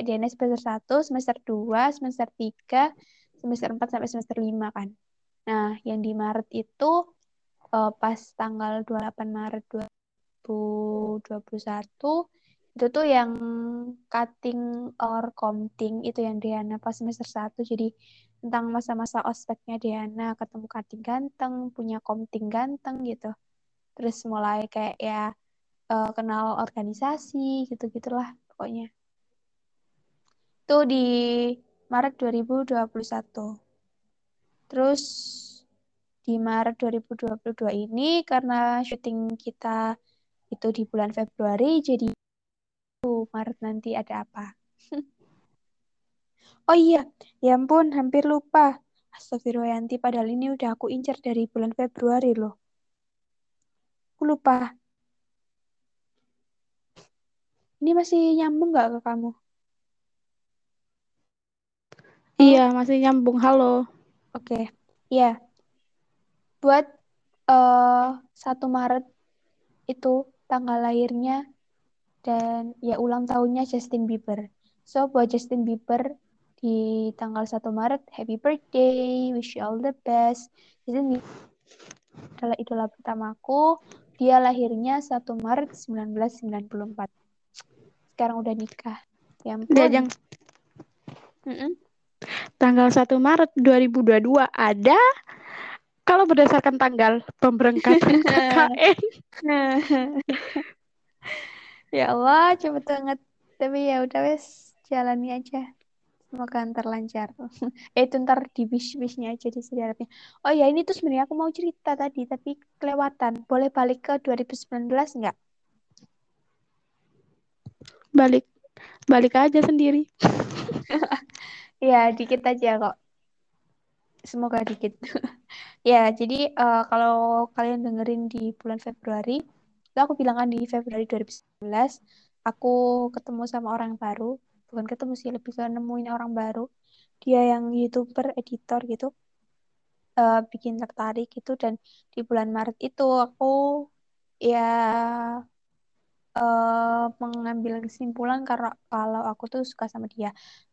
Speaker 1: Diana semester 1, semester 2, semester 3, semester 4 sampai semester 5 kan. Nah, yang di Maret itu eh, pas tanggal 28 Maret 2021 itu tuh yang cutting or counting itu yang Diana pas semester 1 jadi tentang masa-masa ospeknya Diana ketemu cutting ganteng punya counting ganteng gitu. Terus mulai kayak ya eh, kenal organisasi gitu-gitulah pokoknya itu di Maret 2021 terus di Maret 2022 ini karena syuting kita itu di bulan Februari jadi tuh Maret nanti ada apa? Oh iya, ya ampun, hampir lupa. Astagfirullahaladzim, padahal ini udah aku incar dari bulan Februari loh. Aku lupa. Ini masih nyambung nggak ke kamu?
Speaker 2: Iya, masih nyambung. Halo.
Speaker 1: Oke, ya. Buat eh 1 Maret itu tanggal lahirnya dan ya ulang tahunnya Justin Bieber. So buat Justin Bieber di tanggal 1 Maret, happy birthday, wish you all the best. Justin Bieber adalah idola pertamaku. Dia lahirnya 1 Maret 1994. Sekarang udah nikah. Ya ampun.
Speaker 2: Jajang.
Speaker 1: Mm-mm.
Speaker 2: Tanggal 1 Maret 2022 ada kalau berdasarkan tanggal pemberangkatan KKN.
Speaker 1: ya Allah, cepet banget. Tapi ya udah wes, jalani aja. Semoga ntar lancar. eh itu ntar di wish-wishnya aja di sejarahnya. Oh ya ini tuh sebenarnya aku mau cerita tadi, tapi kelewatan. Boleh balik ke 2019 nggak?
Speaker 2: Balik balik aja sendiri.
Speaker 1: Ya, dikit aja kok. Semoga dikit. Ya, jadi eh, kalau kalian dengerin di bulan Februari, itu aku bilang kan di Februari 2019, aku ketemu sama orang baru. Bukan ketemu sih, lebih ke nemuin orang baru. Dia yang YouTuber, editor gitu. uh, bikin tertarik gitu dan di bulan Maret itu aku ya uh, mengambil kesimpulan karena kalau aku tuh suka sama dia.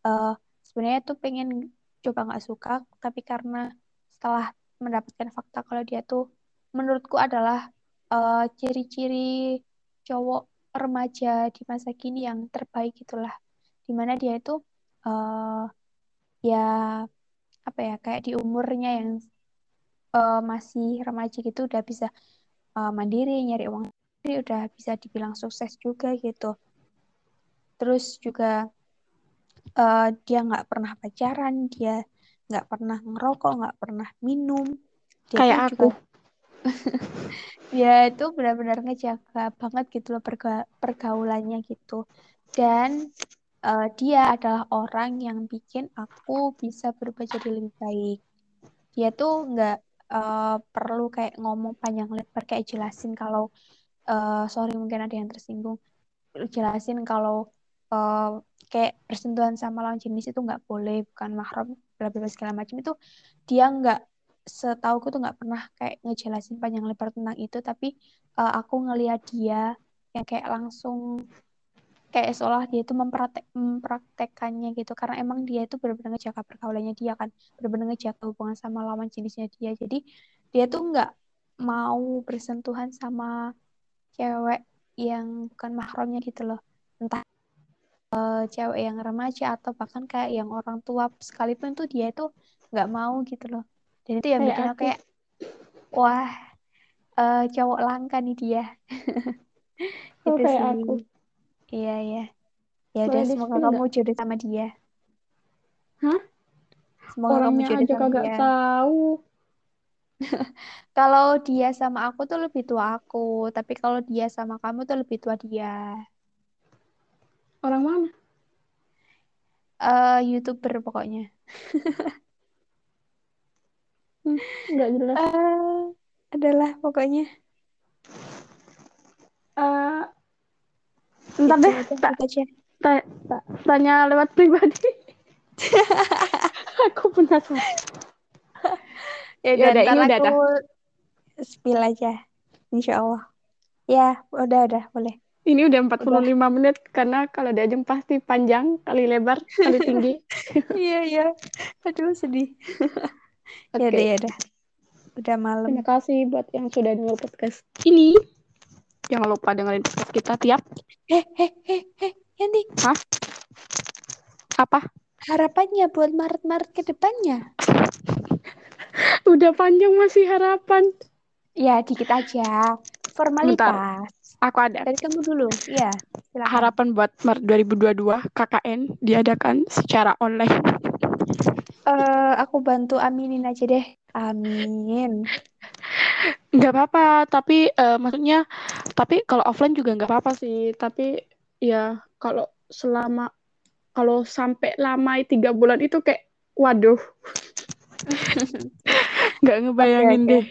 Speaker 1: Uh, sebenarnya tuh pengen coba nggak suka, tapi karena setelah mendapatkan fakta kalau dia tuh menurutku adalah uh, ciri-ciri cowok remaja di masa kini yang terbaik itulah, di mana dia itu uh, ya apa ya kayak di umurnya yang uh, masih remaja gitu udah bisa uh, mandiri nyari uang sendiri udah bisa dibilang sukses juga gitu. Terus juga uh, dia nggak pernah pacaran dia nggak pernah ngerokok nggak pernah minum. Dia
Speaker 2: kayak aku juga,
Speaker 1: dia itu benar-benar ngejaga banget gitu loh perga pergaulannya gitu. Dan uh, dia adalah orang yang bikin aku bisa berubah jadi lebih baik. Dia tuh nggak uh, perlu kayak ngomong panjang lebar kayak jelasin kalau uh, sorry mungkin ada yang tersinggung. Jelasin kalau uh, kayak persentuhan sama lawan jenis itu nggak boleh bukan mahram bla segala macam. Itu dia nggak setahu aku tuh nggak pernah kayak ngejelasin panjang lebar tentang itu. Tapi uh, aku ngeliat dia yang kayak langsung kayak seolah dia itu mempraktek mempraktekannya gitu. Karena emang dia itu benar-benar ngejaga pergaulannya dia kan. Benar-benar ngejaga hubungan sama lawan jenisnya dia. Jadi dia tuh nggak mau bersentuhan sama cewek yang bukan mahramnya gitu loh. Entah uh, cewek yang remaja atau bahkan kayak yang orang tua sekalipun tuh dia itu nggak mau gitu loh dan itu yang bikin aku kayak wah uh, cowok langka nih dia
Speaker 2: oh, itu kayak sih aku
Speaker 1: Iya, iya. Ya udah semoga kamu jodoh sama dia.
Speaker 2: Hah?
Speaker 1: Semoga
Speaker 2: Orangnya
Speaker 1: kamu jodoh
Speaker 2: aja
Speaker 1: sama
Speaker 2: kagak
Speaker 1: dia.
Speaker 2: tahu.
Speaker 1: kalau dia sama aku tuh lebih tua aku, tapi kalau dia sama kamu tuh lebih tua dia.
Speaker 2: Orang mana?
Speaker 1: Uh, YouTuber pokoknya.
Speaker 2: hmm, nggak jelas.
Speaker 1: Uh, adalah pokoknya.
Speaker 2: Uh, Ntar deh, tak, ta, ta, tanya lewat pribadi. aku penasaran.
Speaker 1: ya, ya udah, ini udah aku spill aja. Insya Allah. Ya, udah, udah, boleh.
Speaker 2: Ini udah 45 udah. menit karena kalau diajeng pasti panjang, kali lebar, kali tinggi.
Speaker 1: Iya, iya. Aduh, sedih. okay. Ya udah, ya udah. Udah malam.
Speaker 2: Terima kasih buat yang sudah dengar podcast ini. Jangan lupa dengerin podcast kita tiap.
Speaker 1: Eh, eh, eh, eh, Yanti.
Speaker 2: Hah? Apa?
Speaker 1: Harapannya buat Maret-Maret ke depannya.
Speaker 2: Udah panjang masih harapan.
Speaker 1: Ya, dikit aja. Formalitas. Bentar.
Speaker 2: Aku ada.
Speaker 1: Dari kamu dulu. Iya,
Speaker 2: Harapan buat Maret 2022 KKN diadakan secara online.
Speaker 1: Uh, aku bantu aminin aja deh. Amin
Speaker 2: nggak apa-apa tapi uh, maksudnya tapi kalau offline juga nggak apa-apa sih tapi ya kalau selama kalau sampai lama tiga bulan itu kayak waduh nggak ngebayangin okay, okay. deh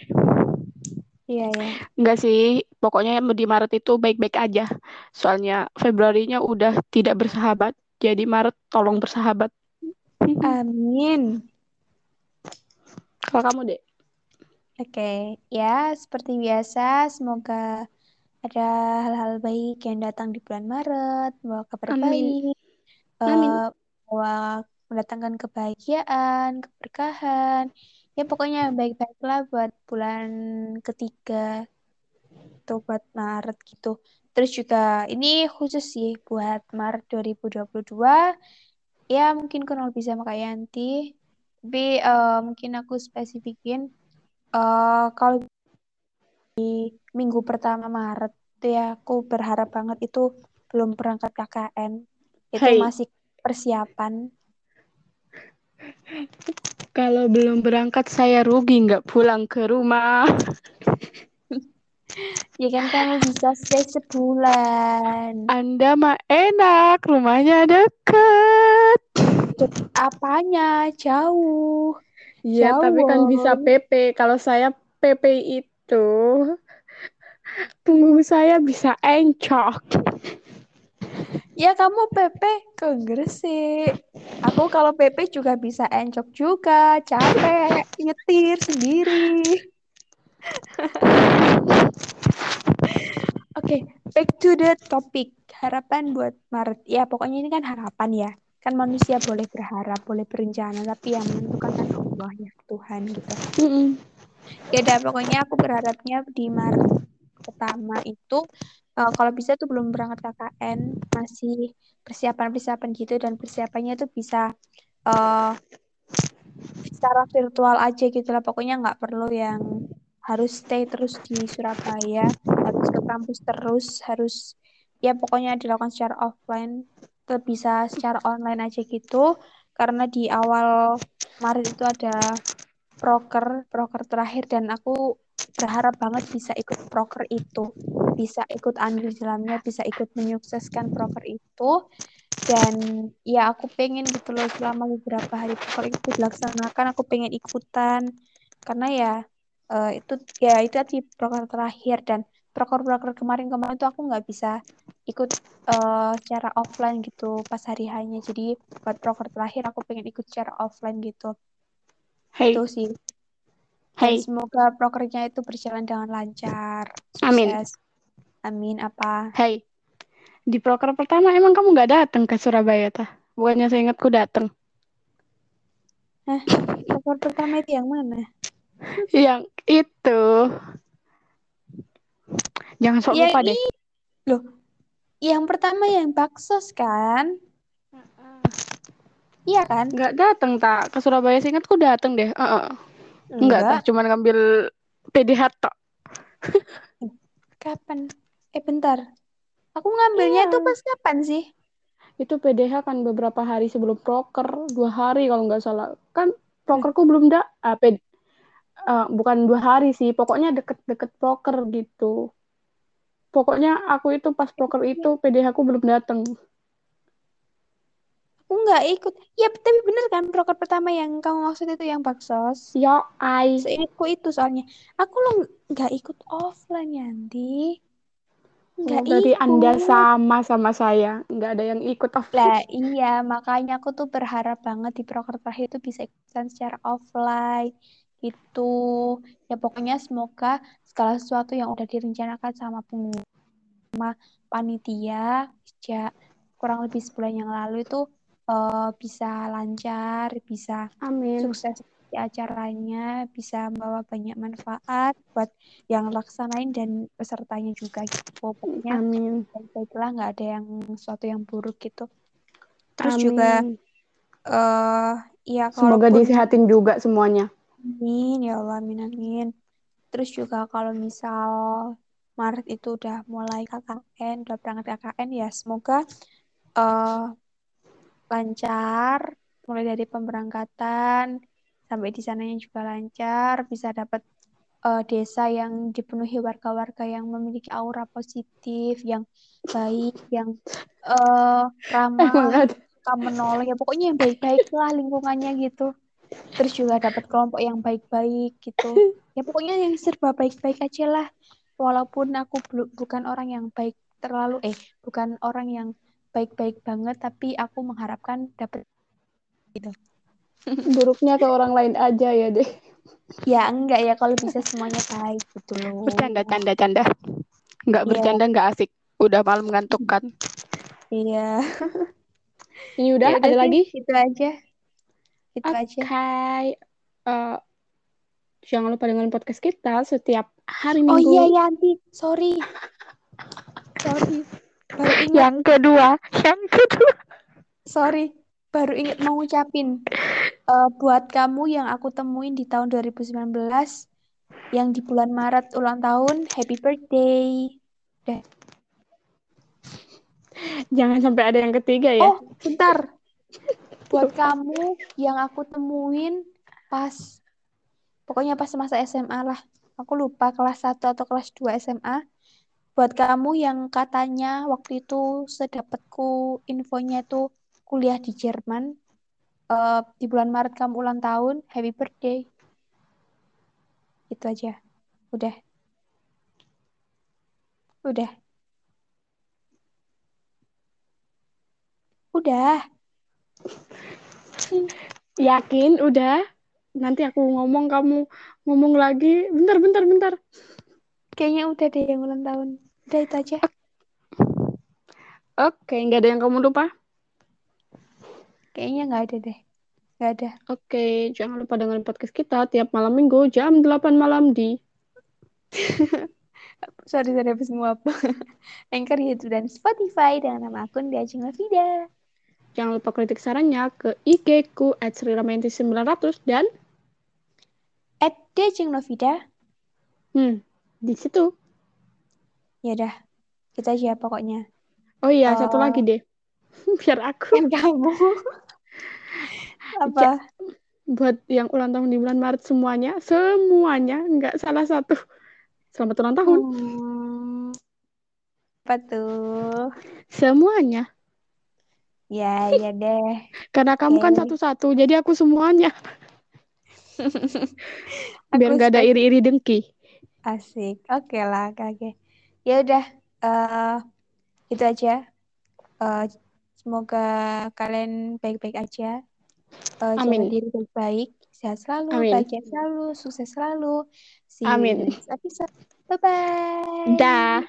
Speaker 1: iya ya
Speaker 2: nggak sih pokoknya di Maret itu baik-baik aja. Soalnya Februarinya udah tidak bersahabat jadi Maret tolong bersahabat.
Speaker 1: Amin.
Speaker 2: Kalau kamu deh
Speaker 1: Oke, ya seperti biasa, semoga ada hal-hal baik yang datang di bulan Maret, bawa kabar Amin. baik, Amin. Uh, bawa mendatangkan kebahagiaan, keberkahan, ya pokoknya baik-baiklah buat bulan ketiga atau buat Maret gitu. Terus juga ini khusus sih buat Maret 2022. Ya mungkin kenal bisa sama Kak Yanti, tapi uh, mungkin aku spesifikin Uh, kalau di minggu pertama Maret ya aku berharap banget itu belum berangkat KKN. Itu hey. masih persiapan.
Speaker 2: Kalau belum berangkat saya rugi nggak pulang ke rumah.
Speaker 1: ya kan kamu bisa stay sebulan.
Speaker 2: Anda mah enak, rumahnya deket.
Speaker 1: Apanya? Jauh.
Speaker 2: Iya, tapi kan bisa PP. Kalau saya PP itu punggung saya bisa encok.
Speaker 1: Ya kamu PP ke Gresik. Aku kalau PP juga bisa encok juga, capek, nyetir sendiri. Oke, back to the topic. Harapan buat Maret. Ya, pokoknya ini kan harapan ya. Kan manusia boleh berharap, boleh berencana, tapi yang menentukan kan Allah ya, Tuhan gitu.
Speaker 2: Mm-mm.
Speaker 1: Ya udah, pokoknya aku berharapnya di Maret pertama itu eh, kalau bisa tuh belum berangkat KKN, masih persiapan-persiapan gitu dan persiapannya tuh bisa eh secara virtual aja gitu lah. Pokoknya nggak perlu yang harus stay terus di Surabaya, harus ke kampus terus, harus ya pokoknya dilakukan secara offline, bisa secara online aja gitu. Karena di awal Maret itu ada proker, proker terakhir dan aku berharap banget bisa ikut proker itu, bisa ikut andil di dalamnya, bisa ikut menyukseskan proker itu. Dan ya aku pengen gitu loh selama beberapa hari proker itu dilaksanakan, aku pengen ikutan karena ya eh, itu ya itu tadi proker terakhir dan proker-proker kemarin-kemarin itu aku nggak bisa ikut eh, secara offline gitu pas hari hanya. Jadi buat proker terakhir aku pengen ikut secara offline gitu.
Speaker 2: Hey,
Speaker 1: Itu sih. Dan
Speaker 2: hey,
Speaker 1: semoga prokernya itu berjalan dengan lancar,
Speaker 2: amin.
Speaker 1: sukses. Amin apa?
Speaker 2: Hey, di proker pertama emang kamu nggak datang ke Surabaya tah? Bukannya saya ingatku datang.
Speaker 1: Hah, proker pertama itu yang mana?
Speaker 2: Yang itu. Jangan sok
Speaker 1: Yang
Speaker 2: lupa deh.
Speaker 1: Loh, yang pertama yang baksos kan? Iya kan?
Speaker 2: Nggak datang tak ke Surabaya saya ingatku datang deh. Heeh. Enggak tah, cuma ngambil PDH tok.
Speaker 1: Kapan? Eh bentar. Aku ngambilnya
Speaker 2: Iya.
Speaker 1: itu pas kapan sih?
Speaker 2: Itu PDH kan beberapa hari sebelum proker, dua hari kalau nggak salah. Kan prokerku belum da, ah, ped- eh, bukan dua hari sih, pokoknya deket-deket proker gitu. Pokoknya aku itu pas proker itu PDH aku belum datang.
Speaker 1: Aku nggak ikut. Ya, tapi bener kan proker pertama yang kamu maksud itu yang baksos?
Speaker 2: Ya, ai.
Speaker 1: Seingatku itu soalnya. Aku lo nggak ikut offline Yanti. Nggak
Speaker 2: berarti Anda
Speaker 1: ikut.
Speaker 2: sama sama saya, nggak ada yang ikut offline.
Speaker 1: Lah iya, makanya aku tuh berharap banget di proker terakhir itu bisa ikutan secara offline gitu. Ya pokoknya semoga segala sesuatu yang udah direncanakan sama pengurus sama panitia sejak kurang lebih sebulan yang lalu itu eh, bisa lancar, bisa
Speaker 2: Amin.
Speaker 1: sukses di acaranya, bisa membawa banyak manfaat buat yang laksanain dan pesertanya juga gitu. Pokoknya
Speaker 2: Amin.
Speaker 1: baik-baiklah nggak ada yang sesuatu yang buruk gitu. Terus juga
Speaker 2: Amin.
Speaker 1: eh ya
Speaker 2: Semoga disehatin juga semuanya.
Speaker 1: amin ya Allah amin amin. Terus juga kalau misal Maret itu udah mulai KKN, udah berangkat KKN ya semoga eh lancar mulai dari pemberangkatan sampai di sananya juga lancar, bisa dapat eh, desa yang dipenuhi warga-warga yang memiliki aura positif, yang baik, yang eh, ramah, suka menolong, ya pokoknya yang baik-baik lah lingkungannya gitu. Terus juga dapat kelompok yang baik-baik gitu. Ya pokoknya yang serba baik-baik aja lah. Walaupun aku belu- bukan orang yang baik terlalu, eh bukan orang yang baik-baik banget, tapi aku mengharapkan dapat gitu.
Speaker 2: Buruknya ke orang lain aja ya deh.
Speaker 1: Ya enggak ya kalau bisa semuanya baik gitu loh.
Speaker 2: Bercanda, canda, canda. Nggak
Speaker 1: Iya.
Speaker 2: bercanda, nggak asik. Udah malam ngantuk kan.
Speaker 1: Iya.
Speaker 2: Ini udah,
Speaker 1: Ya
Speaker 2: ada
Speaker 1: sih,
Speaker 2: lagi?
Speaker 1: Itu aja. Itu
Speaker 2: Oke.
Speaker 1: aja.
Speaker 2: Eh, jangan lupa dengerin podcast kita setiap hari
Speaker 1: Oh
Speaker 2: Minggu.
Speaker 1: iya Yanti, sorry. Sorry. Baru ingat,
Speaker 2: Yang kedua, yang kedua.
Speaker 1: sorry. Baru ingat mau ngucapin. Eh, buat kamu yang aku temuin di tahun 2019, yang di bulan Maret ulang tahun, happy birthday. Udah.
Speaker 2: Jangan sampai ada yang ketiga ya.
Speaker 1: Oh, bentar. Buat kamu yang aku temuin pas, pokoknya pas masa SMA lah. Aku lupa kelas 1 atau kelas 2 SMA. Buat kamu yang katanya waktu itu sedapatku infonya tuh kuliah di Jerman. Eh, di bulan Maret kamu ulang tahun, happy birthday. Itu aja. Udah. Udah. Udah.
Speaker 2: Yakin? Udah? Nanti aku ngomong, kamu ngomong lagi. Bentar, bentar, bentar.
Speaker 1: Kayaknya udah deh yang ulang tahun. Udah itu aja.
Speaker 2: Oke, nggak ada yang kamu lupa?
Speaker 1: Kayaknya nggak ada deh. Nggak ada.
Speaker 2: Oke, jangan lupa dengerin podcast kita tiap malam minggu jam 8 malam di
Speaker 1: Sorry, sorry, habis nguap. Anchor, YouTube, dan Spotify dengan nama akun Diajeng Lavida.
Speaker 2: Jangan lupa kritik sarannya ke IG ku at 900 dan
Speaker 1: At Diajeng Novida.
Speaker 2: hmm, di situ.
Speaker 1: Ya udah, kita aja pokoknya.
Speaker 2: Oh iya, satu
Speaker 1: Oh.
Speaker 2: lagi deh. Biar aku
Speaker 1: Kan kamu. Apa?
Speaker 2: buat yang ulang tahun di bulan Maret semuanya, semuanya nggak salah satu. Selamat ulang tahun
Speaker 1: Hmm. Apa tuh?
Speaker 2: semuanya.
Speaker 1: Ya, ya deh.
Speaker 2: Karena kamu kan
Speaker 1: Oke.
Speaker 2: satu-satu, jadi aku semuanya. Biar nggak ada iri-iri dengki.
Speaker 1: Asik. Oke lah, oke. oke. Ya udah, eh itu aja. Eh, semoga kalian baik-baik aja. Jaga
Speaker 2: Amin.
Speaker 1: diri baik-baik, sehat selalu,
Speaker 2: Amin.
Speaker 1: bahagia selalu, sukses selalu. See
Speaker 2: Amin.
Speaker 1: episode. Bye-bye.
Speaker 2: Dah.